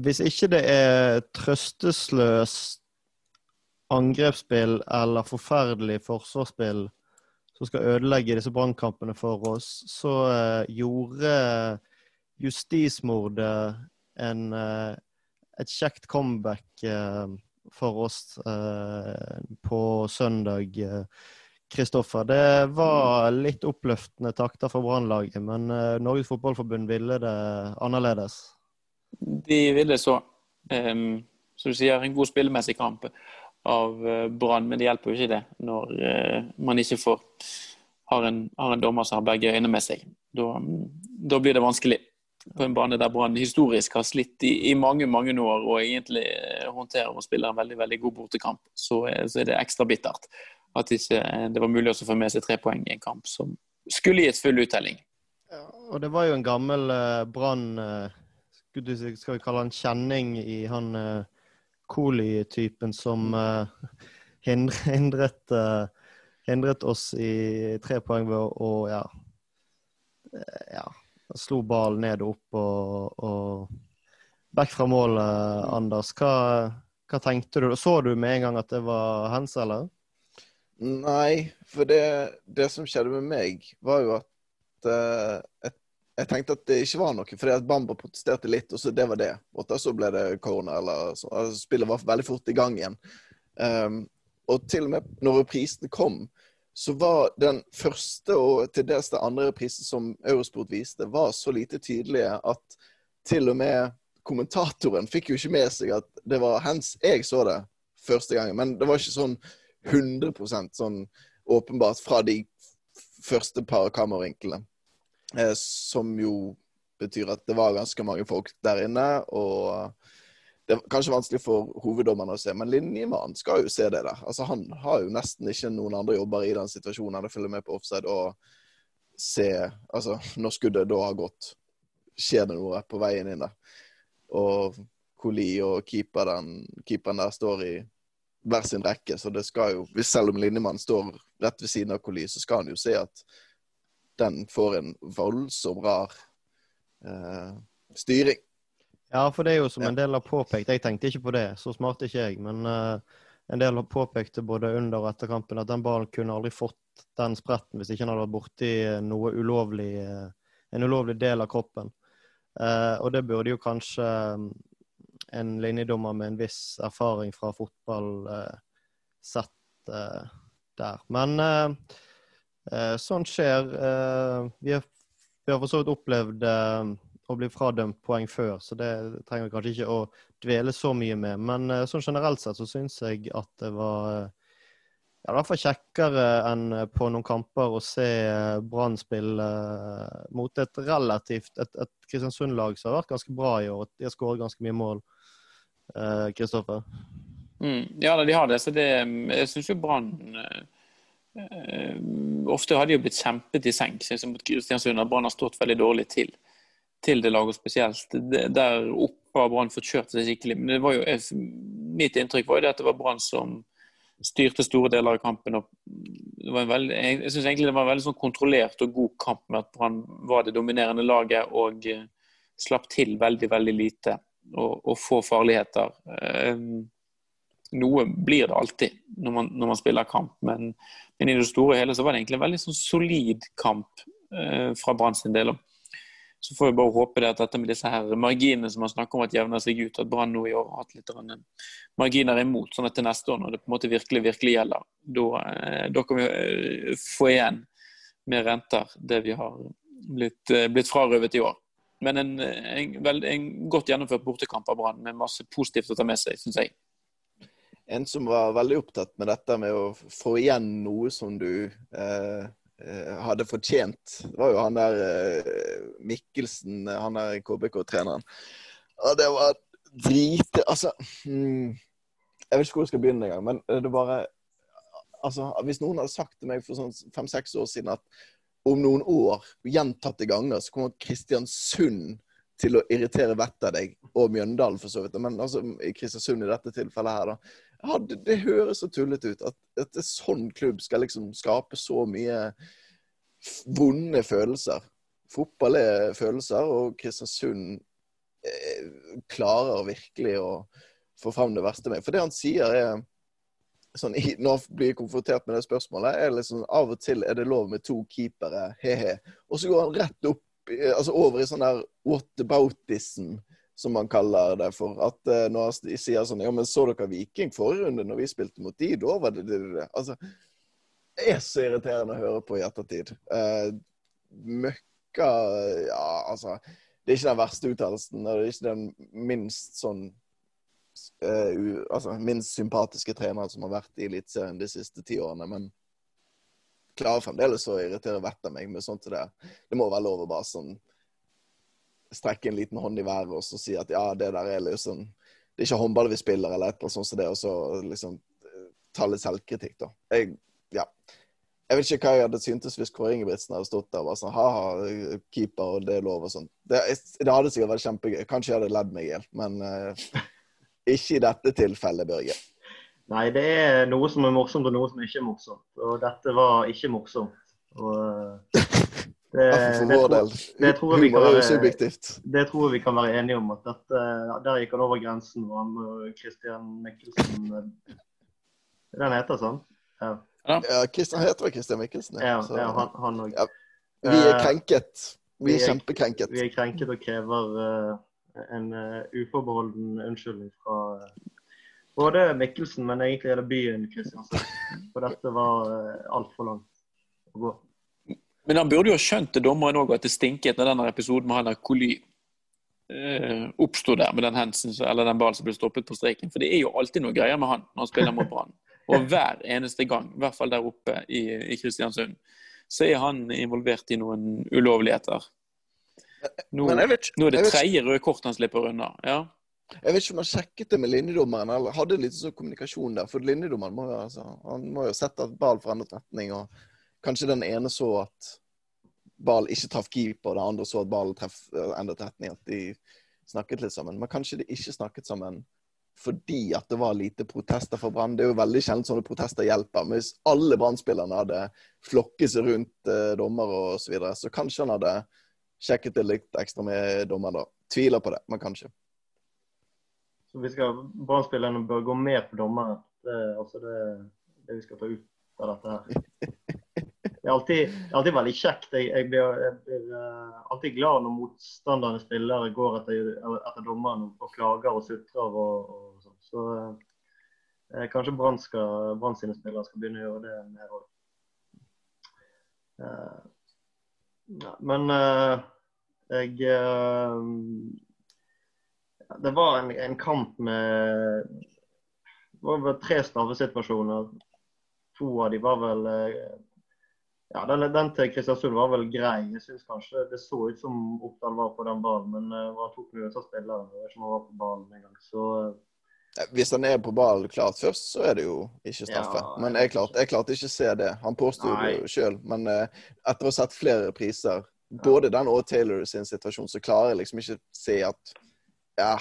Hvis ikke det er trøstesløst angrepsspill eller forferdelig forsvarsspill som skal ødelegge disse brannkampene for oss, så uh, gjorde justismordet en, uh, et kjekt comeback uh, for oss på søndag. Kristoffer, det var litt oppløftende takter for Brannlaget, men Norges Fotballforbund ville det annerledes? De ville så. Um, som du sier, en god spillemessig kamp av uh, Brann, men det hjelper jo ikke det når uh, man ikke får har en, har en, dommer som har begge øyne med seg. Da, da blir det vanskelig på en bane der Brann historisk har slitt i, i, mange mange år og egentlig eh, håndterer og spiller en veldig veldig god bortekamp, så, så er det ekstra bittert at ikke det var mulig å få med seg tre poeng i en kamp som skulle gitt full uttelling. Ja, og det var jo en gammel uh, Brann uh, skal vi kalle han kjenning i han uh, Coli-typen som uh, hindret, uh, hindret, oss i tre poeng ved å ja, ja, slo ballen ned og opp og, og vekk fra målet, Anders. Hva, hva, tenkte du? Så du med en gang at det var hens, eller? Nei, for det, det, som skjedde med meg, var jo at uh, et jeg tenkte at det ikke var noe, fordi at Bamba protesterte litt, og så det var det. Og så ble det corner, eller så. Altså, spillet var veldig fort i gang igjen. Um, og til og med når reprisene kom, så var den første og til dels den andre reprisen som Eurosport viste, var så lite tydelige at til og med kommentatoren fikk jo ikke med seg at det var hens jeg så det første gangen. Men det var ikke sånn 100% sånn åpenbart fra de første par kameravinklene. Eh, som jo betyr at det var ganske mange folk der inne. Og det er kanskje vanskelig for hoveddommerne å se, men linjemannen skal jo se det der. Altså Han har jo nesten ikke noen andre jobber i den situasjonen enn å følge med på offside og se Altså, når skuddet da har gått, skjer det noe på veien inn der. Og Koli og keeperen, keeperen der står i hver sin rekke, så det skal jo Selv om linjemannen står rett ved siden av Koli, så skal han jo se at den får en voldsom rar uh, styring. Ja, for det er jo som en del har påpekt, jeg tenkte ikke på det, så smart er ikke jeg, men uh, en del har påpekt både under og etter kampen at den ballen kunne aldri fått den spretten hvis ikke han hadde vært borti noe ulovlig, uh, en ulovlig del av kroppen. og det burde jo kanskje en linjedommer med en viss erfaring fra fotball sett der. Men sånt skjer. Eh, vi har, vi har for så vidt opplevd eh, å bli fradømt poeng før, så det trenger vi kanskje ikke å dvele så mye med. Men sånn generelt sett så syns jeg at det var ja, i hvert fall kjekkere enn på noen kamper å se Brann spille mot et relativt et, et Kristiansund-lag som har vært ganske bra i år. De har skåret ganske mye mål. Kristoffer? Mm, ja, de har det. Så det, jeg syns jo Brann ofte har de jo blitt kjempet i senk. Mot Kristiansund har Brann har stått veldig dårlig til, til det laget spesielt. Der oppe har Brann fått kjørt seg skikkelig. Men jo, mitt inntrykk var jo det at det var Brann som styrte store deler av kampen. Veldig, jeg synes egentlig det var en veldig sånn kontrollert og god kamp med at Brann var det dominerende laget og uh, slapp til veldig, veldig lite og, og få farligheter. Uh, noe blir det alltid når man, når man spiller kamp, men, men, i det store og hele så var det egentlig en veldig sånn solid kamp eh, fra Brann sin del. Så får vi bare håpe det at dette med disse her marginene som man snakker om at jevner seg ut, at Brann nå i år har hatt litt marginer imot, sånn at til neste år, når det på en måte virkelig virkelig gjelder, da, eh, kan vi eh, få igjen med renter det vi har blitt, eh, blitt frarøvet i år. Men en, en, en godt gjennomført bortekamp av Brann med masse positivt å ta med seg, syns jeg en som var veldig opptatt med dette med å få igjen noe som du eh, eh hadde fortjent. Det var jo han der eh, Mikkelsen, han der KBK-treneren. Og det var drit... Altså hmm, Jeg vet ikke hvor jeg skal begynne engang, men det bare Altså, hvis noen hadde sagt til meg for sånn fem-seks år siden at om noen år, gjentatte ganger, så kommer Kristiansund til å irritere vettet av deg, og Mjøndalen for så vidt. Men altså, i Kristiansund i dette tilfellet her, da ja, det, det, høres så tullete ut at, at en sånn klubb skal liksom skape så mye vonde følelser. Fotball er følelser, og Kristiansund eh, klarer virkelig å få fram det verste med. For det han sier, er sånn, Når han blir konfrontert med det spørsmålet, er liksom av og til er det lov med to keepere, he-he. Og så går han rett opp, altså over i sånn der whataboutism, som man kaller det for. At uh, når de sier sånn Ja, men så dere Viking forrige runde, når vi spilte mot de? Da var det det, det. Altså, det er så irriterende å høre på i ettertid. Uh, møkka Ja, altså Det er ikke den verste uttalelsen. Det er ikke den minst sånn uh, altså, minst sympatiske treneren som har vært i Eliteserien de siste ti årene. Men klarer fremdeles å irritere vettet av meg med sånt som det. Det må være lov å bare sånn strekke en liten hånd i været og så si at ja, det der er liksom Det er ikke håndball vi spiller, eller et eller annet sånt som det, og så liksom ta litt selvkritikk, da. Jeg, ja. Jeg vet ikke hva jeg hadde syntes hvis Kåre Ingebrigtsen hadde stått der og var sånn ha-ha, keeper, og det er lov og sånn. Det, det, hadde sikkert vært kjempegøy. Kanskje jeg hadde ledd meg i hjel, men uh, ikke i dette tilfellet, Børge. Nei, det er noe som er morsomt og noe som ikke er morsomt. Og dette var ikke morsomt. Og eh, det, det, tror, det, tror vi kan være, det tror vi kan være enige om. at dette, Der gikk han over grensen. Og han og Christian Mikkelsen eh, Den heter sånn? Ja. ja Christian heter vel Christian Mikkelsen. Ja, ja han, han også. Ja. Vi er krenket. Vi er kjempekrenket. Vi er krenket og krever uh, en uh, uforbeholden unnskyldning fra uh, både Mikkelsen, men egentlig hele byen Kristiansand. For dette var uh, altfor langt å gå. Men han burde jo ha skjønt det dommeren òg, at det stinket når denne episoden med han Coly eh, oppsto der, med den hensen, eller den ballen som ble stoppet på streken. For det er jo alltid noe greier med han når han spiller mot Brann. Og hver eneste gang, i hvert fall der oppe i, i Kristiansund, så er han involvert i noen ulovligheter. Nå, vet, nå er det tredje røde kort han slipper unna. ja. Jeg vet ikke om han sjekket det med linjedommeren, eller hadde litt sånn kommunikasjon der. For linjedommeren må jo, altså, han må jo sette at ball forandret retning. og Kanskje den ene så at ball ikke traff keeper, og den andre så at ballen endret retning. At de snakket litt sammen. Men kanskje de ikke snakket sammen fordi at det var lite protester fra Brann. Det er jo veldig sjelden sånne protester hjelper. Men hvis alle Brann-spillerne hadde flokket seg rundt eh, dommer og så videre, så kanskje han hadde sjekket det litt ekstra med dommer da. Tviler på det, men kanskje. Så vi skal Brann-spillerne bør gå med på dommeren. Det er altså det, det vi skal ta ut av dette her. det er alltid, alltid, veldig kjekt. Jeg, jeg, blir, jeg blir uh, alltid glad når motstanderne spillere går etter, etter dommeren og klager og sutrer. og, og sånn. Så eh, kanskje Brann sine spillere skal begynne å gjøre det mer òg. Eh, men jeg Det var en, en kamp med det var tre straffesituasjoner. To av de var vel ja, den, den til Kristiansund var vel grei. Jeg synes kanskje Det så ut som Oppdal var på den ballen, men uh, han tok mye av spilleren. som var på ballen engang. Så uh, Hvis han er på ballen klart først, så er det jo ikke straffe. Ja, men jeg klarte, jeg klarte ikke å se det. Han påsto det jo sjøl. Men uh, etter å ha sett flere priser, både den og Taylor sin situasjon, så klarer jeg liksom ikke å se at ja,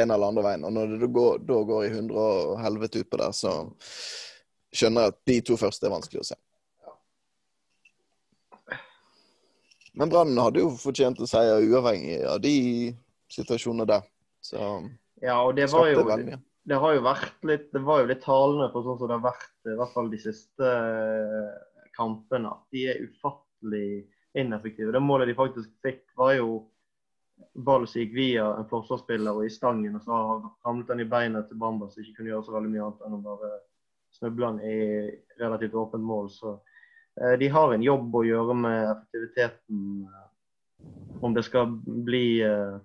en eller andre veien. Og når det går, da går i hundre og helvete utpå der, så skjønner jeg at de to første er vanskelig å se. Men Brann hadde jo fortjent å seie uavhengig av de situasjonene der. Så ja, og det var jo det har jo vært litt det var jo litt talende for sånn som det har vært i hvert fall de siste eh, kampene. De er ufattelig ineffektive. Det målet de faktisk fikk, var jo ball som gikk via en forsvarsspiller og i stangen, og så ramlet den i beinet til Bamba, som ikke kunne gjøre så veldig mye annet enn å bare snuble den i relativt åpent mål. så de har en jobb å gjøre med effektiviteten. Eh, om det skal bli eh,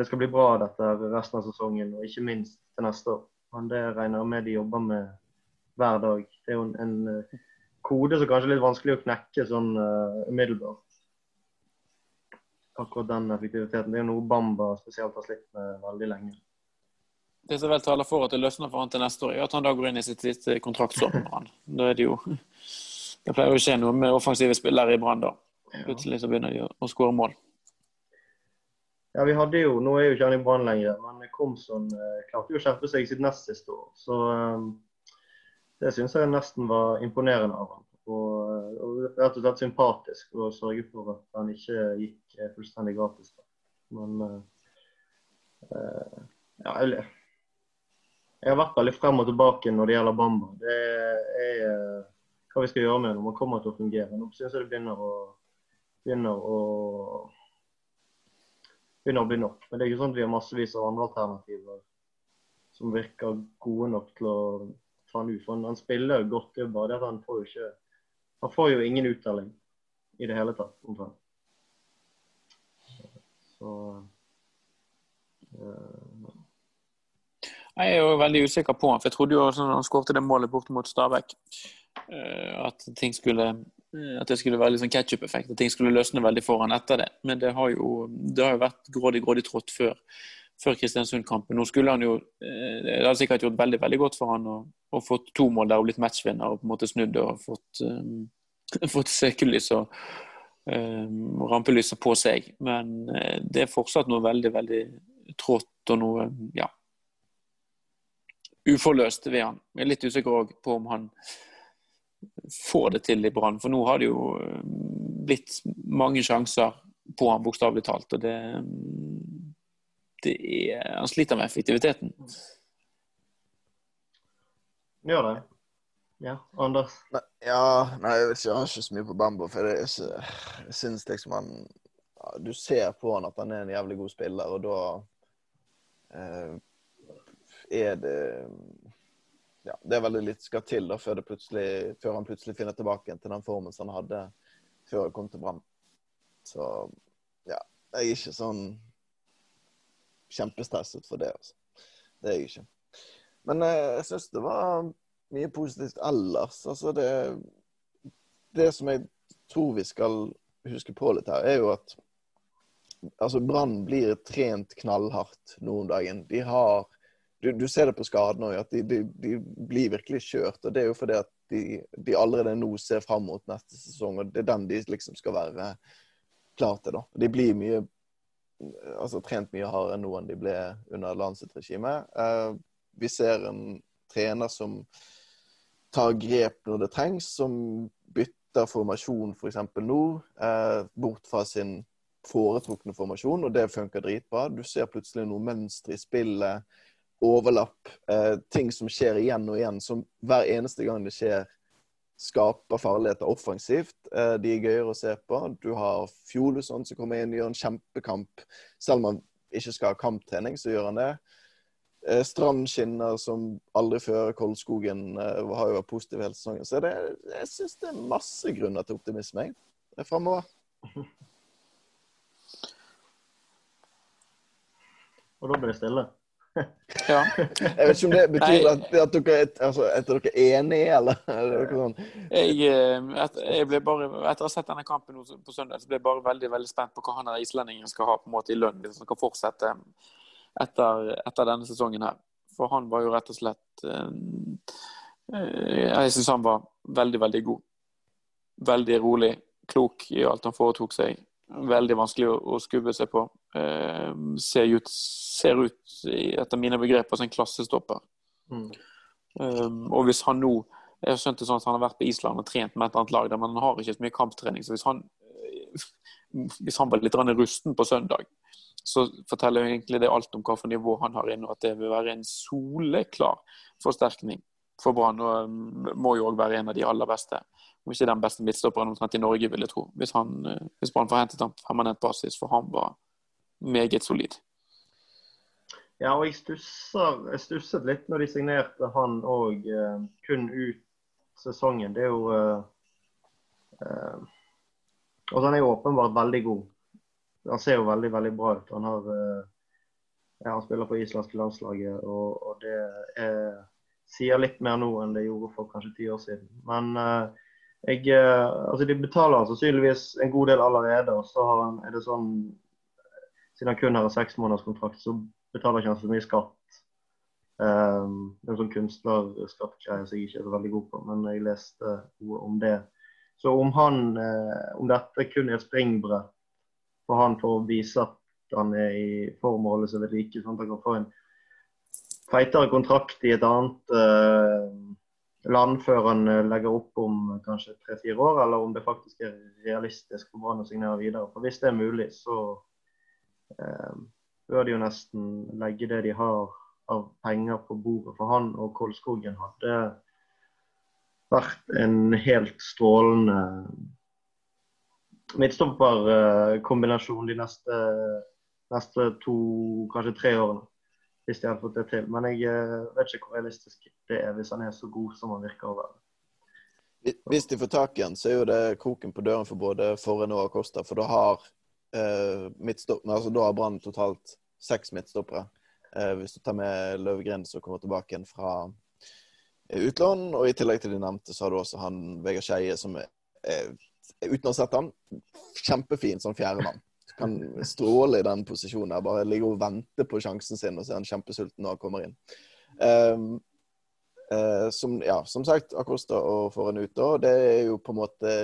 det skal bli bra dette resten av sesongen, og ikke minst til neste år. Men det regner jeg med de jobber med hver dag. Det er jo en, kode som kanskje er litt vanskelig å knekke sånn umiddelbart. Akkurat den effektiviteten. Det er noe Bamba spesielt har slitt med veldig lenge. Det som vel taler for at det løsner for han til neste år, er at han da går inn i sitt siste kontraktsår med Brann. Da er det jo Det pleier å skje noe med offensive spillere i Brann da. Plutselig så begynner de å skåre mål. Ja, vi hadde jo, Nå er jo ikke han i Brann lenger, men Komson eh, klarte jo å kjempe seg sitt nest siste år. Så eh, det syns jeg nesten var imponerende av han. Og, og rett og slett sympatisk å sørge for at han ikke gikk fullstendig gratis. Men uh, ja, jeg, jeg har vært veldig frem og tilbake når det gjelder Bamba. Det er uh, hva vi skal gjøre med når man kommer til å fungere. Nå syns jeg det begynner å, begynner å begynner å bli nok. Men det er ikke sånn at vi har massevis av andre alternativer som virker gode nok til å ta han ut. For han spiller godt, det er bare det at han får jo ikke Han får jo ingen uttelling i det hele tatt, omtrent. Så uh, Jeg er jo veldig usikker på han, for jeg trodde jo når han skåret det målet bort mot Stabæk, uh, at ting skulle at det skulle være litt sånn ketsjup-effekt, at ting skulle løsne veldig for han etter det. Men det har jo, det har jo vært grådig, grådig trått før før Kristiansund-kampen. Nå skulle han jo eh, Det hadde sikkert gjort veldig veldig godt for han å, å fått to mål der og blitt matchvinner og på en måte snudd og fått, um, fått søkelys og um, rampelyset på seg. Men det er fortsatt noe veldig, veldig trått og noe ja, uforløst ved han. Jeg er litt usikker på om han får det til i Brann, for nå har det jo blitt mange sjanser på han, bokstavelig talt. og det det er, han sliter med effektiviteten. Gjør det. Ja, Anders? Nei, ja, nei, jeg vet ikke, han har ikke så mye på Bambo. For det er ikke, jeg syns liksom han Du ser på han at han er en jævlig god spiller, og da eh, er det ja, Det er veldig litt skal til da, før, før han plutselig finner tilbake til den formen som han hadde før han kom til Brann. Så ja, jeg er ikke sånn kjempestresset for det. Altså. Det er jeg ikke. Men eh, jeg syns det var mye positivt ellers. Altså det, det som jeg tror vi skal huske på litt her, er jo at altså Brann blir trent knallhardt nå om dagen. De har du, du ser det på skadene òg, at de, de, de, blir virkelig kjørt. og Det er jo fordi at de, de allerede nå ser fram mot neste sesong, og det er den de liksom skal være klar til. da. De blir mye altså, trent mye hardere nå enn de ble under Lancet regime. Eh, vi ser en trener som tar grep når det trengs, som bytter formasjon f.eks. For nå, eh, bort fra sin foretrukne formasjon, og det funker dritbra. Du ser plutselig noe mønster i spillet, overlapp, eh, ting som skjer igjen og igjen, som hver eneste gang det skjer, skaper farligheter offensivt. Eh, de er gøyere å se på. Du har Fjoluson som kommer inn og gjør en kjempekamp. Selv om han ikke skal ha kamptrening, så gjør han det. Eh, Strand skinner som aldri før. Koldskogen eh, har jo vært positiv hele sesongen. Så det, jeg syns det er masse grunner til optimisme framover. Og da blir det stille? Ja. Jeg vet ikke om det betyr at, at, dere, altså, er dere enige, eller? eller sånn? jeg, eh, et, jeg, ble bare, Etter å ha sett denne kampen på søndag, så ble jeg bare veldig veldig spent på hva han der islendingen skal ha på en måte i lønn hvis han skal fortsette etter, etter, denne sesongen her. For han var jo rett og slett uh, Jeg syns han var veldig, veldig god. Veldig rolig, klok i alt han foretok seg. Veldig vanskelig å, å skubbe seg på. Eh, ser, ut, ser ut, etter mine begreper, som en klassestopper. Mm. Um, og hvis han nå Jeg har skjønt det sånn at han har vært på Island og trent med et annet lag, men han har ikke så mye kamptrening. Så hvis han, hvis han var litt rusten på søndag, så forteller egentlig det alt om hva for nivå han har inne, og at det vil være en soleklar forsterkning for Brann. Og um, må jo òg være en av de aller beste om ikke den beste midtstopperen omtrent i Norge, vil jeg tro. Hvis, han, eh, hvis Brann får hentet ham på permanent basis, for han var meget solid. Ja, og jeg, stusser, jeg stusset litt når de signerte han òg eh, kun ut sesongen. Det er jo eh, eh, Og han er jo åpenbart veldig god. Han ser jo veldig, veldig bra ut. Han har eh, ja, han spiller på islandske landslaget, og, og det er, sier litt mer nå enn det gjorde for kanskje ti år siden. Men eh, jeg, eh, altså De betaler sannsynligvis en god del allerede. og så han, er det sånn, Siden han kun har en seksmånederskontrakt, så betaler ikke han så mye skatt. Um, det er en sånn kunstnerskattgreie som jeg ikke er så veldig god på, men jeg leste noe om det. Så om, han, uh, om dette kun er et springbrett for han for å vise at han er i formålet som ved like, sånn at han kan få en feitere kontrakt i et annet uh, land før han eh, legger opp om kanskje tre-fire år, eller om det faktisk er realistisk for Brann å signere videre. For Hvis det er mulig, så eh, bør de jo nesten legge det de har av penger på bordet. For han og Kolskogen hadde vært en helt strålende midtstopperkombinasjon de neste, neste, to, kanskje tre årene. Hvis de hadde fått det til. Men jeg eh, vet ikke hvor realistisk det er hvis han er så god som han virker å være. Hvis de får tak i han, så er jo det kroken på døren for både Forren og Acosta. For da har, eh, altså, har Brann totalt seks midtstoppere. Eh, hvis du tar med Løvgren som kommer tilbake igjen fra eh, utlån. Og i tillegg til de nevnte, så har du også han Vegard Skeie som er, er, uten å ha sett han, kjempefin som fjerdemann. Kan stråle i den posisjonen. der, Bare ligger og venter på sjansen sin, og så er han kjempesulten når han kommer inn. Um, uh, som, ja, som sagt, Acosta og Foran ute. Og det er jo på en måte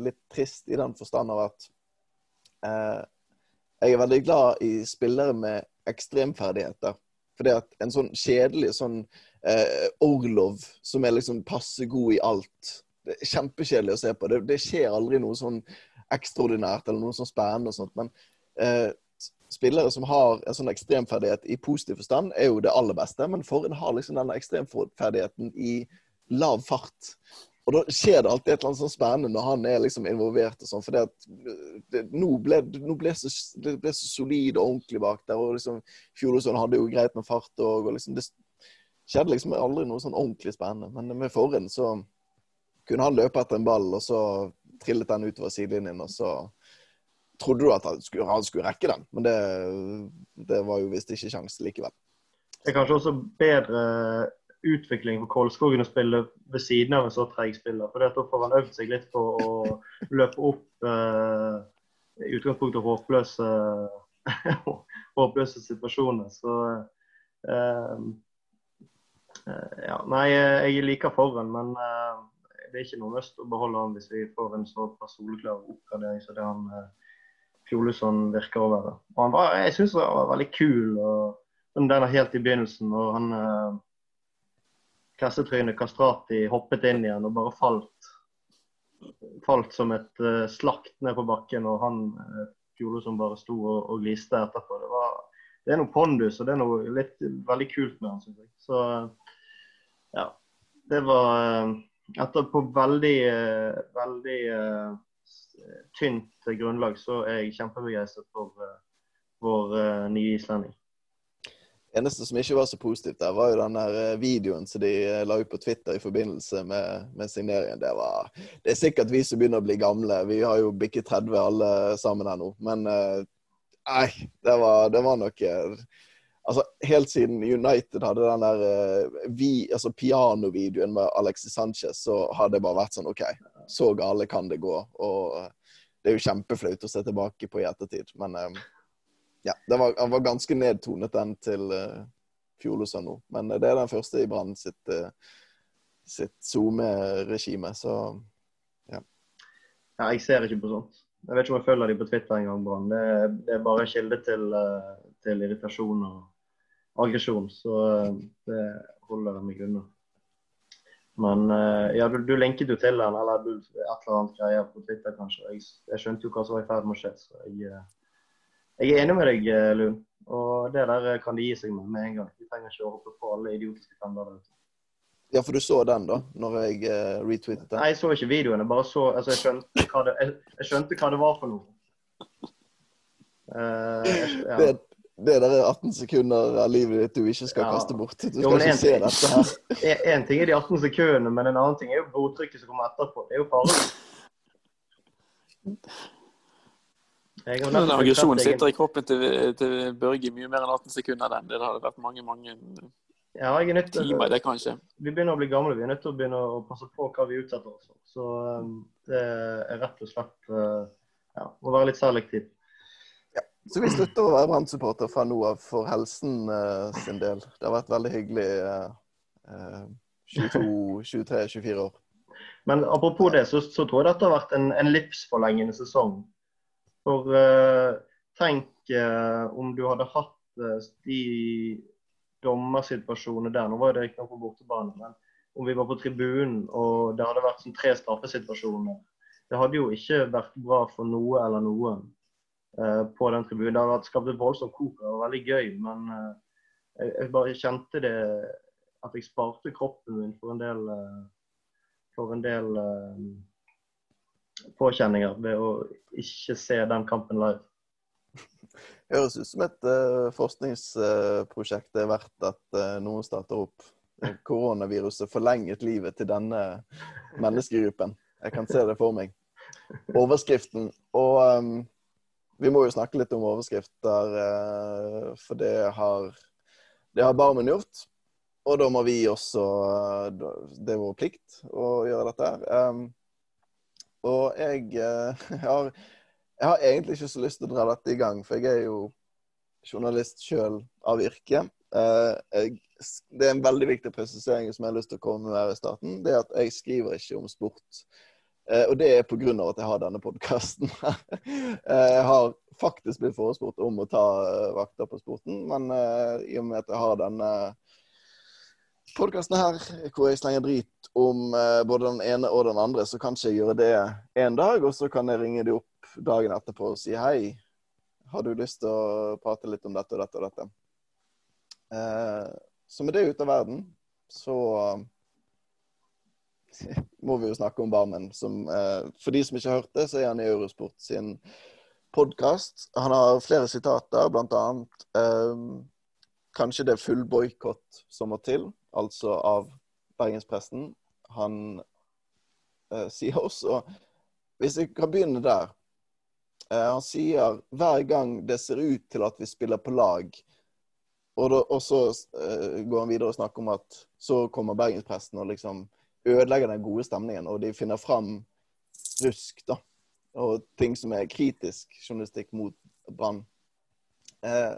litt trist i den forstand av at uh, jeg er veldig glad i spillere med ekstremferdigheter. Fordi at en sånn kjedelig sånn eh, Orlov som er liksom passe god i alt det er Kjempekjedelig å se på. Det, det skjer aldri noe sånn ekstraordinært eller noe sånn spennende og sånt. Men eh, spillere som har en sånn ekstremferdighet i positiv forstand, er jo det aller beste. Men Forhen har liksom denne ekstremferdigheten i lav fart. Og da skjer det alltid et eller annet sånn spennende når han er liksom involvert og sånn. For det, nå ble det ble så, det ble så solid og ordentlig bak der. Og liksom Fjolosson hadde jo greit med fart og, og liksom Det skjedde liksom aldri noe sånn ordentlig spennende. Men med Forhen så kunne han løpe etter en ball, og så trillet den utover sidelinjen, og så trodde du at han skulle, han skulle rekke den, men det, det var jo visst ikke sjans likevel. Det er kanskje også bedre utvikling for Kolskogen å spille ved siden av en så treg spiller. For da får han øvd seg litt på å løpe opp eh, i utgangspunktet håpløse, håpløse situasjoner. Så eh, eh, ja, Nei, jeg liker foran, men eh, det er ikke noe must å beholde han hvis vi får en så soleklar oppgradering som det han eh, Fjolesson virker å være. Og han var, jeg syns han var veldig kul. og den er helt i begynnelsen, og han eh, klassetrynet Kastrati hoppet inn igjen og bare falt. Falt som et eh, slakt ned på bakken, og han eh, Fjolesson bare sto og, og gliste etterpå. Det, var, det er noe pondus, og det er noe litt, veldig kult med han, syns jeg. Så ja. Det var Etterpå veldig, uh, veldig tynt grunnlag, så er jeg kjempebegeistret for uh, vår nye islending. eneste som ikke var så positivt der, var jo den der eh, videoen som de la ut på Twitter i forbindelse med, med signeringen. Det, var, det er sikkert vi som begynner å bli gamle. Vi har jo bikket 30 alle sammen her nå. Men nei, det var, det var nok Altså, Helt siden United hadde den der vi, altså pianovideoen med Alexis Sanchez, så har det bare vært sånn OK, så gale kan det gå. Og det er jo kjempeflaut å se tilbake på i ettertid. Men uh, ja, det var, var ganske nedtonet, den til uh, Fjolåsen nå. Men det er den første i Brann sitt, uh, sitt SoMe-regime, så ja. ja. Jeg ser ikke på sånt. Jeg vet ikke om jeg følger dem på Twitter engang, Brann. Det, det, er bare kilde til, til irritasjon og aggresjon. Så det holder jeg meg unna. Men uh, ja, du, du, linket jo til den, eller du, et eller annet greier på Twitter kanskje. Jeg, jeg, skjønte jo hva som var i ferd med å skje. Så jeg, uh, jeg, er enig med deg, eh, Lund. Og det der kan de gi seg med med en gang. De trenger ikke å hoppe på alle idiotiske trender. Ja, for du så den, da? Når jeg uh, retweetet den? Nei, jeg så ikke videoen. Jeg bare så Altså, jeg skjønte hva det, jeg, jeg skjønte hva det var for noe. Uh, ja. det, det der er 18 sekunder av livet ditt du ikke skal ja. kaste bort. Du skal jo, ikke se dette her. En ting er de 18 sekundene, men en annen ting er jo blodtrykket som kommer etterpå. Det er jo farlig. Den aggresjonen sitter i kroppen til, til Børge mye mer enn 18 sekunder. Den. Det hadde vært mange mange ja, jeg er nødt timer det, kanskje. Vi begynner å bli gamle. Vi er nødt til å begynne å passe på hva vi utsetter oss for. Så um, det er rett og slett uh, ja, må være litt selektiv. Så vi slutter å være Brann-supporter fra nå av for helsen uh, sin del. Det har vært veldig hyggelig uh, 22, 23, 24 år. Men apropos det, så, så tror jeg dette har vært en, en livsforlengende sesong. For tenk om du hadde hatt de dommersituasjonene der. Nå var det ikke noe på bortebane, men om vi var på tribunen og det hadde vært sånn tre straffesituasjoner. Det hadde jo ikke vært bra for noe eller noen. Uh, på den tribunen. Det har skapt et voldsomt kok og veldig gøy, men uh, jeg, bare kjente det at jeg sparte kroppen min for en del, for en del påkjenninger ved å ikke se den kampen live. Høres ut som et forskningsprosjekt det er verdt at noen starter opp. Koronaviruset forlenget livet til denne menneskegruppen. Jeg kan se det for meg. Overskriften. Og um, vi må jo snakke litt om overskrifter, uh, for det har, det har Barmen gjort. Og da må vi også Det er vår plikt å gjøre dette. her. og jeg, jeg har jeg har egentlig ikke så lyst til å dra dette i gang, for jeg er jo journalist sjøl av yrke. Jeg, det er en veldig viktig presisering som jeg har lyst til å komme med her i starten. Det er at jeg skriver ikke om sport. Eh, og det er pga. at jeg har denne podkasten. Eh, jeg har faktisk blitt forespurt om å ta vakter på sporten, men i og med at jeg har denne podkasten her, hvor jeg slenger drit om både den ene og den andre, så kan jeg gjøre det en dag, og så kan jeg ringe de opp dagen etterpå og si hei. Har du lyst til å prate litt om dette og dette og dette? Eh, så med det ute av verden, så må vi jo snakke om Barmen. Som, eh, for de som ikke har hørt det, så er han i Eurosport sin podkast. Han har flere sitater, annet eh, Kanskje det er full boikott som må til, altså av bergenspresten. Han eh, sier også Hvis jeg kan begynne der Eh, han sier hver gang det ser ut til at vi spiller på lag, og, da, og så uh, går han videre og snakker om at så kommer bergenspresten og liksom ødelegger den gode stemningen, og de finner fram rusk, da. Og ting som er kritisk journalistikk mot Brann. Eh,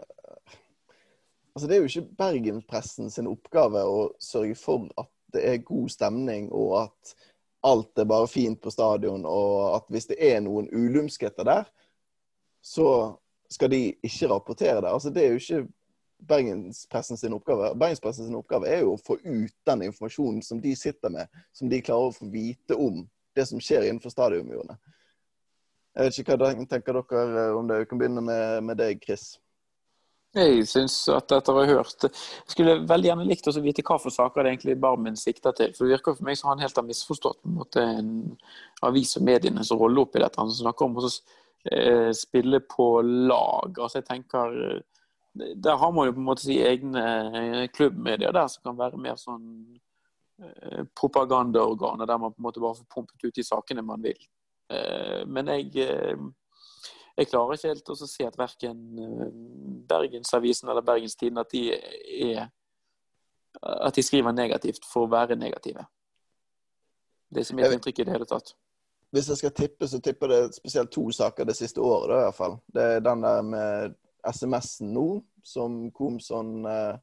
altså det er jo ikke bergenspressen sin oppgave å sørge for at det er god stemning, og at alt er bare fint på stadion, og at hvis det er noen ulumskheter der, så skal de ikke rapportere det. Altså, det er jo ikke Bergenspressen sin oppgave. Bergenspressen sin oppgave er jo å få ut den informasjonen som de sitter med, som de klarer å få vite om det som skjer innenfor stadionmurene. Jeg vet ikke hva tenker dere om det. Vi kan begynne med, med deg, Chris. Jeg syns at etter å ha hørt Jeg skulle veldig gjerne likt å vite hva for saker det egentlig Barmen sikter til. For Det virker for meg som han helt har misforstått på en måte en avis og medienes rolle oppi dette. Han snakker om også Eh, spille på lag. Altså jeg tenker eh, Der har man jo på en måte si egne eh, klubbmedier der som kan være mer sånn propagandaorganer, der man på en måte bare får pumpet ut de sakene man vil. Men jeg, jeg klarer ikke helt å se at verken Bergensavisen eller Bergenstiden at de er at de skriver negativt for å være negative. Det er ikke mitt inntrykk i det hele tatt. Hvis jeg skal tippe, så tipper det spesielt to saker det siste året. Da, i hvert fall. Det er den der med SMS-en nå, som Komson eh,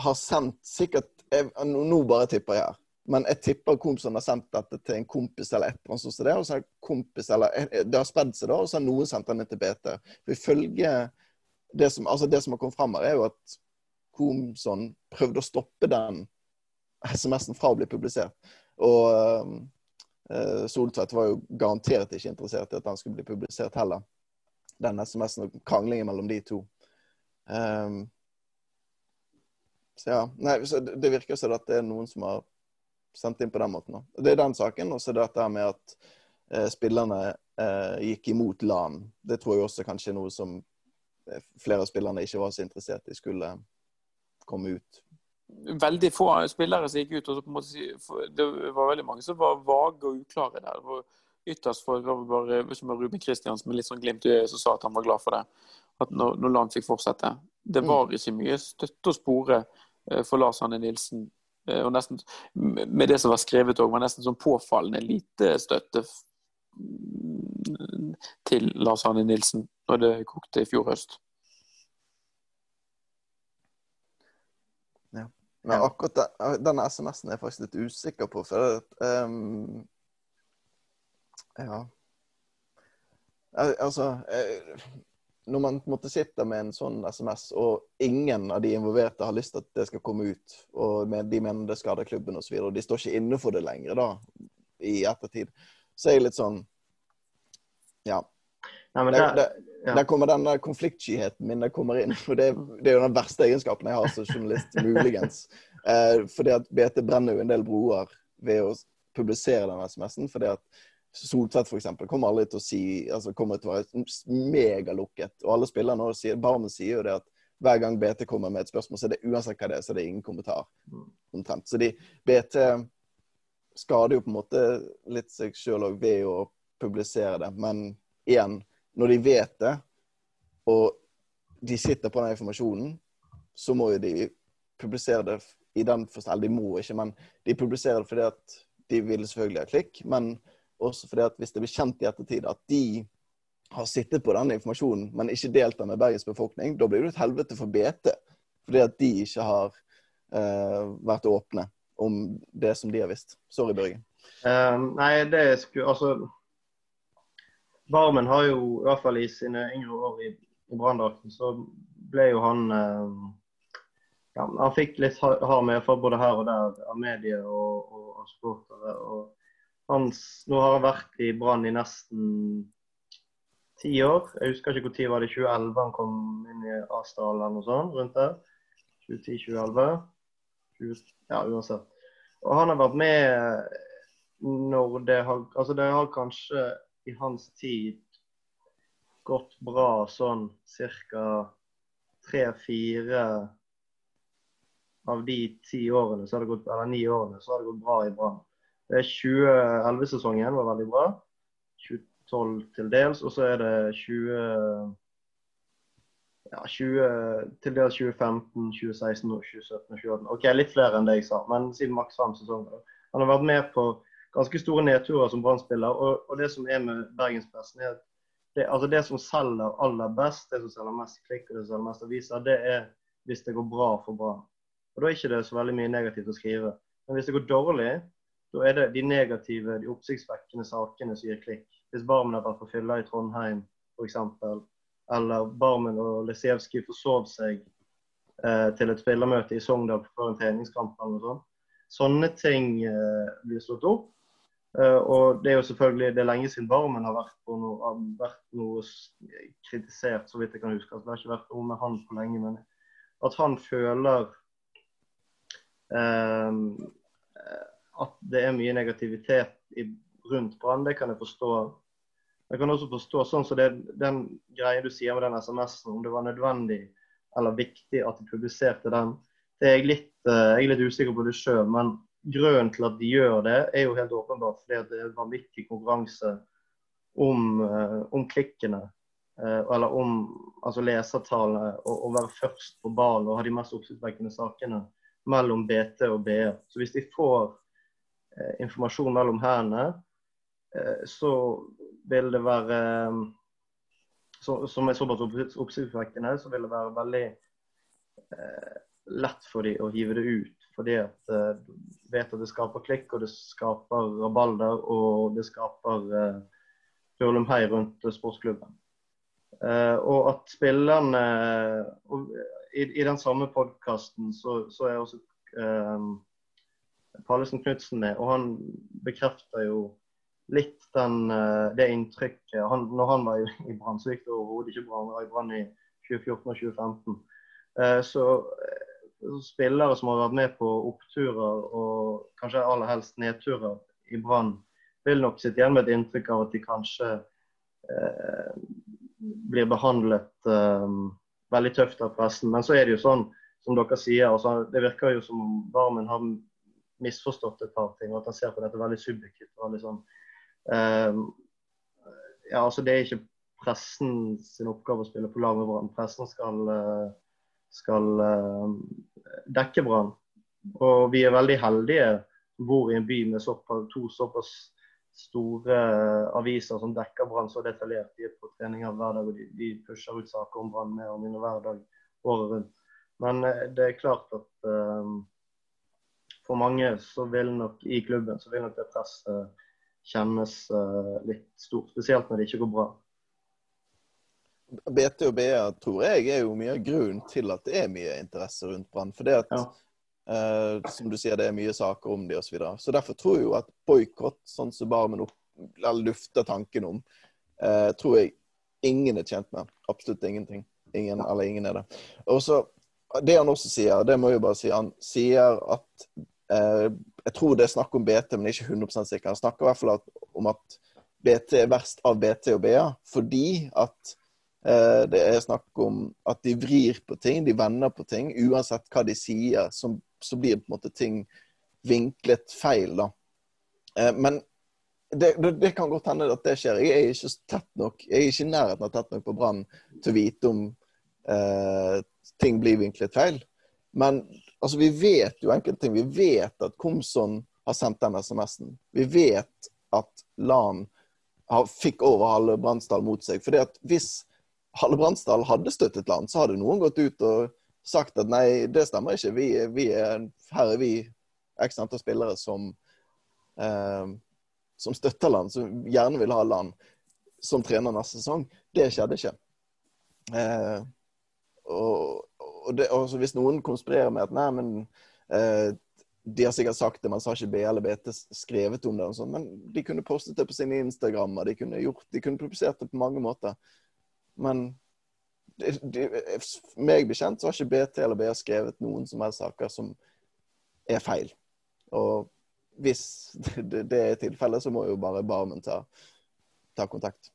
har sendt sikkert jeg, Nå bare tipper jeg her. Men jeg tipper Komson har sendt dette til en kompis eller et eller annet sånt. Det, og så har kompis, eller, eh, det har spredd seg, da, og så har noen sendt den til BT. For ifølge det som, altså det som har kommet fram her, er jo at Komson prøvde å stoppe den SMS-en fra å bli publisert. Og eh, Eh, Soltvedt var jo garantert ikke interessert i at den skulle bli publisert heller. Den SMS-en og kranglingen mellom de to. Um, så ja. Nei, så det virker som at det er noen som har sendt inn på den måten. Da. Det er den saken. Og så dette med at eh, spillerne eh, gikk imot LAN. Det tror jeg også kanskje er noe som eh, flere av spillerne ikke var så interessert i skulle komme ut veldig få spillere som gikk ut. og så på en måte, Det var veldig mange som var vage og uklare der. Det ytterst for bare Ruben Kristiansen med litt sånn glimt i øyet som sa at han var glad for det. At når, når Land fikk fortsette. Det var mm. ikke mye støtte å spore eh, for Lars Hanne Nilsen. Eh, og nesten, Med det som var skrevet òg, var nesten sånn påfallende lite støtte til Lars Hanne Nilsen når det kokte i fjor høst. Men akkurat den, denne SMS-en er jeg faktisk litt usikker på. For det, um, Ja. Altså Når man på en måte sitter med en sånn SMS, og ingen av de involverte har lyst til at det skal komme ut, og de mener det skader klubben osv., og, og de står ikke inne for det lenger da, i ettertid, så er jeg litt sånn Ja. Nei, men det, det, ja. Der kommer den der konfliktskyheten min der kommer inn. for det, det, er jo den verste egenskapen jeg har som journalist, muligens. Eh, fordi at BT brenner jo en del broer ved å publisere den SMS-en. fordi at Soltvedt f.eks. kommer aldri til å si altså kommer til å være megalukket. Og alle spillerne sier, Barmen sier jo det at hver gang BT kommer med et spørsmål, så er det uansett hva det er, så er det ingen kommentar. Mm. omtrent. Så de, BT skader jo på en måte litt seg sjøl òg ved å publisere det. Men igjen, når de vet det, og de sitter på den informasjonen, så må jo de publisere det i den forstand de må ikke, men de publiserer det fordi at de vil selvfølgelig ha klikk. Men også fordi at hvis det blir kjent i ettertid at de har sittet på denne informasjonen, men ikke delt den med Bergens befolkning, da blir det et helvete for BT. Fordi at de ikke har uh, vært åpne om det som de har visst. Sorry, Børge. Uh, nei, det skulle Altså Barmen har jo, i hvert fall i sine yngre år i, i Branndrakten, så ble jo han uh, ja, Han fikk litt hard medfart både her og der av medier og, og, og supportere. og hans, Nå har han vært i Brann i nesten ti år. Jeg husker ikke når var det 2011 han kom inn i Asdal eller noe sånt rundt der. 2010-2011. Ja, uansett. Og han har vært med når det har Altså det har kanskje i hans tid gått bra sånn ca. tre-fire av de ti årene, så har det gått, eller ni årene, så har det gått bra i Brann. 2011-sesongen var veldig bra. 2012 til dels. Og så er det 20 ja, 20, til dels 2015, 2016, 2017 og 2018. Ok, Litt flere enn det jeg sa, men siden maks fem sesonger. Han har vært med på ganske store nedturer som Brann-spiller. Og, og, det som er med bergenspressen, er at det, altså det som selger aller best, det som selger mest klikk og det som selger mest aviser, det er hvis det går bra for Brann. Og Da er ikke det så veldig mye negativt å skrive. Men hvis det går dårlig, da er det de negative, de oppsiktsvekkende sakene som gir klikk. Hvis Barmen har vært på fylla i Trondheim, f.eks eller Barmen og Lesijevskij forsov seg eh, til et spillermøte i Sogndal før en treningskamp eller noe sånt. Sånne ting eh, blir slått opp. Uh, og det er jo selvfølgelig det er lenge siden Barmen har vært, noe, har vært noe kritisert, så vidt jeg kan huske. Altså, det har ikke vært noe med han for lenge. Men at han føler at det er mye negativitet i, rundt Brann, det kan jeg forstå jeg kan også forstå sånn så den greia du sier med den SMS-en, om det var nødvendig eller viktig at de publiserte den. Det er jeg, litt, eh, jeg er litt usikker på det sjøl, men grunnen til at de gjør det, er jo helt åpenbart fordi det er vanvittig konkurranse om, eh, om klikkene. Eh, eller om altså lesertallene, og, være først på ballen og ha de mest oppsiktsvekkende sakene mellom BT og BE. Så hvis de får informasjon mellom hendene, så vil det være eh, så, Som er såpass oppsiktsvekkende, så vil det være veldig eh, lett for dem å hive det ut. Fordi at eh, vet at det skaper klikk, og det skaper rabalder, og det skaper eh, hurlumhei rundt sportsklubben. Eh, og at spillerne og i, i, den samme podkasten så, så, er også eh, Pallesen Knutsen med, og han bekrefter jo litt den, eh, det inntrykket han, Når han var i, i Brann, så gikk det overhodet ikke bra. Han var i Brann i 2014 og 2015. Eh, så eh, spillere som har vært med på oppturer og kanskje aller helst nedturer i Brann, vil nok sitte igjen med et inntrykk av at de kanskje eh, blir behandlet eh, veldig tøft av pressen. Men så er det jo sånn, som dere sier, altså, det virker jo som om Barmen har misforstått et par ting, og at han ser på dette veldig subjektivt. veldig sånn uh, ja, altså Det er ikke pressen sin oppgave å spille på lag med Brann. Pressen skal, eh, skal uh, dekke Brann. Og vi er veldig heldige som bor i en by med såpass, to såpass store aviser som dekker Brann så detaljert. De er på treninger hver dag og de, de pusher ut saker om Brann mer og mindre hver dag året rundt. Men eh, det er klart at um, for mange så vil nok i klubben så vil nok det presset kjennes uh, litt stort. Spesielt når det ikke går bra. BT og BA tror jeg er jo mye av grunnen til at det er mye interesse rundt Brann. For det at, ja. eh, som du sier, det er mye saker om de osv. Så, videre. så derfor tror jeg jo at boikott, sånn som Barmen lufter tanken om, eh, tror jeg ingen er tjent med. Absolutt ingenting. Ingen, eller ingen er det. Og så, Det han også sier, det må jeg bare si, han sier at eh, Jeg tror det er snakk om BT, men ikke 100 sikker. Han snakker i hvert fall om at BT er verst av BT og BA, fordi at eh, det er snakk om at de vrir på ting, de vender på ting. Uansett hva de sier, så, blir på en måte ting vinklet feil. da. Eh, men det, det, kan godt hende at det skjer. Jeg er ikke tett nok, jeg er ikke i nærheten av tett nok på Brann til å vite om eh, ting blir vinklet feil. Men altså, vi vet jo enkelte ting. Vi vet at Komson har sendt den SMS-en. Vi vet at Lan fikk over Halle Bransdal mot seg. Fordi at hvis Halle Bransdal hadde støttet Lan, så hadde noen gått ut og sagt at nei, det stemmer ikke. Vi, vi er, her er vi x antall spillere som eh, som støtter Lan, som gjerne vil ha Lan som trener neste sesong. Det skjedde ikke. Eh, og, og det, hvis noen konspirerer med at nei, men eh, de har sikkert sagt det, men så har ikke B eller BT skrevet om det. og sånt, Men de kunne postet det på sine Instagrammer, de kunne, gjort, de kunne publisert det på mange måter. Men de, de, meg bekjent så har ikke BT eller BA skrevet noen som helst saker som er feil. Og hvis det, det er tilfellet, så må jo bare Barmen ta, ta kontakt.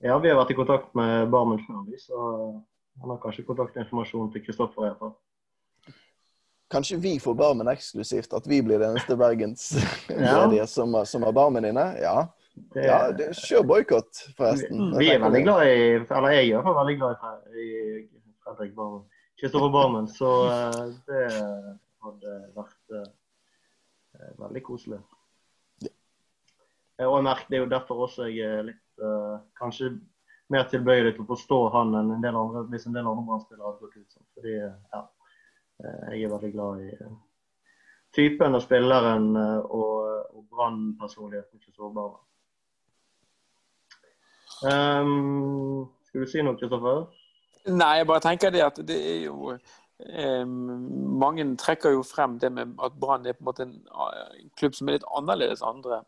Ja, vi har vært i kontakt med Barmen før, så han har kanskje kontaktinformasjon til Kristoffer i hvert. Kanskje vi får Barmen eksklusivt, at vi blir det eneste bergensmediet ja. som, som, har Barmen inne? Ja. Det, ja, det, kjør boikott, forresten. Vi, vi er veldig glad i Eller jeg er fall veldig glad i, Fredrik Barmen. Kristoffer Barmen, så uh, det hadde vært uh, veldig koselig. Ja. Og jeg merker, Det er jo derfor også jeg er litt uh, kanskje mer tilbøyelig til å forstå han enn en del andre, hvis en del andre brannspillere hadde gått ut sånn. Fordi ja, jeg er veldig glad i typen og spilleren og, og Brann-personligheten til Sårbare. Um, skal du si noe, Kristoffer? Nei, jeg bare tenker det at det er jo mange trekker jo frem det med at Brann er på en måte en en klubb som er litt annerledes andre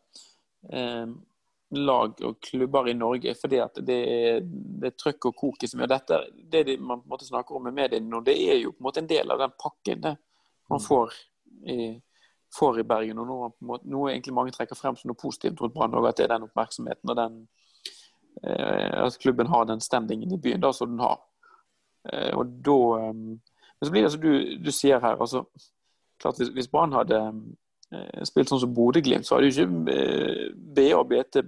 lag og klubber i Norge. fordi at det er, det er trøkk og kok som gjør dette. Det de, man på en måte snakker om med mediene nå, det er jo på en måte en del av den pakken det man mm. får i, får i Bergen. og Noe, måte, noe egentlig mange trekker frem som noe positivt mot Brann, at det er den oppmerksomheten og den, eh, at klubben har den standingen i byen da, som den har. Eh, og da men så blir det som du, du sier her. altså klart Hvis, Brann hadde eh, spilt sånn som Bodø-Glimt, så hadde jo ikke eh, BA og BT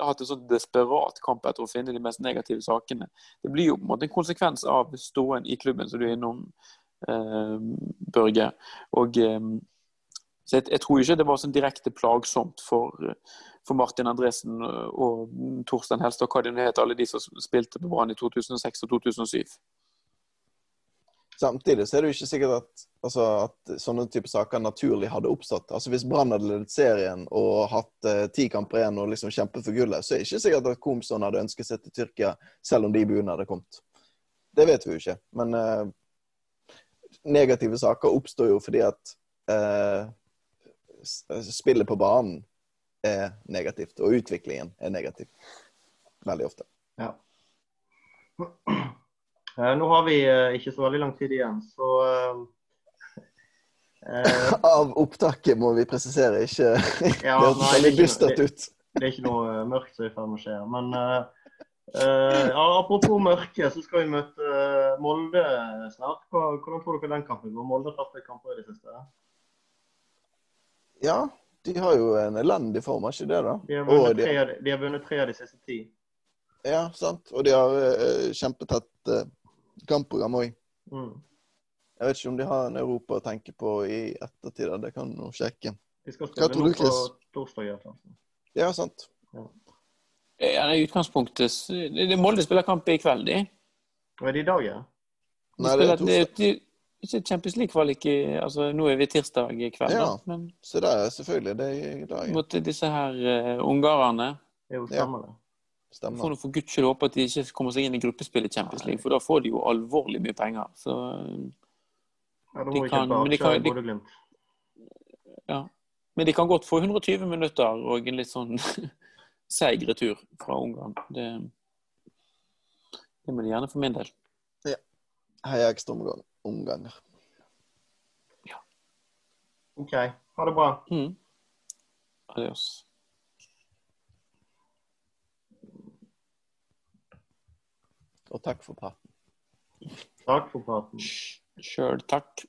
hatt en sånn desperat kamp etter å finne de mest negative sakene. Det blir jo på en måte en konsekvens av ståen i klubben, som du er innom, eh, Børge. Og eh, så jeg, jeg, tror ikke det var sånn direkte plagsomt for, for Martin Andresen og Torstein Helstad, hva de het, alle de som spilte på Brann i 2006 og 2007. Samtidig så er det jo ikke sikkert at, altså, at sånne type saker naturlig hadde oppstått. Altså Hvis Brann hadde ledet serien og hatt eh, ti kamper igjen og liksom kjempet for gullet, så er det ikke sikkert at Komson hadde ønsket seg til Tyrkia selv om de buene hadde kommet. Det vet vi jo ikke. Men eh, negative saker oppstår jo fordi at eh, spillet på banen er negativt, og utviklingen er negativ. Veldig ofte. Ja. Eh, nå har vi eh, ikke så veldig lang tid igjen, så eh, Av opptaket må vi presisere, ikke ja, det høres veldig dystert ut. Det, er ikke noe mørkt som er i ferd med å skje. Men ja, apropos mørke, så skal vi møte Molde snart. Hvordan tror dere den kampen går? Molde har tatt kamper i det siste? Ja, de har jo en elendig form, er ikke det? da? De har vunnet, tre, de... de har vunnet tre av de siste ti. Ja, sant. Og de har uh, kjempetett uh, kampprogram òg. Mm. Jeg vet ikke om de har en Europa å tenke på i ettertid. Det kan du sjekke. De skal spille noe på torsdag. Ja, ja sant. Ja. Er I utgangspunktet det Molde spiller kamp i kveld, de. Er det i dag, ja? Nei, det er torsdag. Ikke Champions League-kvalik altså, Nå er vi tirsdag i kveld, ja, da. Men, så det er selvfølgelig det i dag. Mot disse her uh, ungarerne. Jo, stemmer det. Stemmer. Får for guds skyld håpe at de ikke kommer seg inn i gruppespill i Champions League, for da får de jo alvorlig mye penger. Så ja, de kan, men de kan, de, ja. men de kan godt få 120 minutter og en litt sånn seig retur fra Ungarn. Det, det må de gjerne for min del. Ja. Heia ekstra omganger. Ja. OK. Ha det bra. Mm. Adios. Og takk for praten. Takk for praten. Sjøl takk.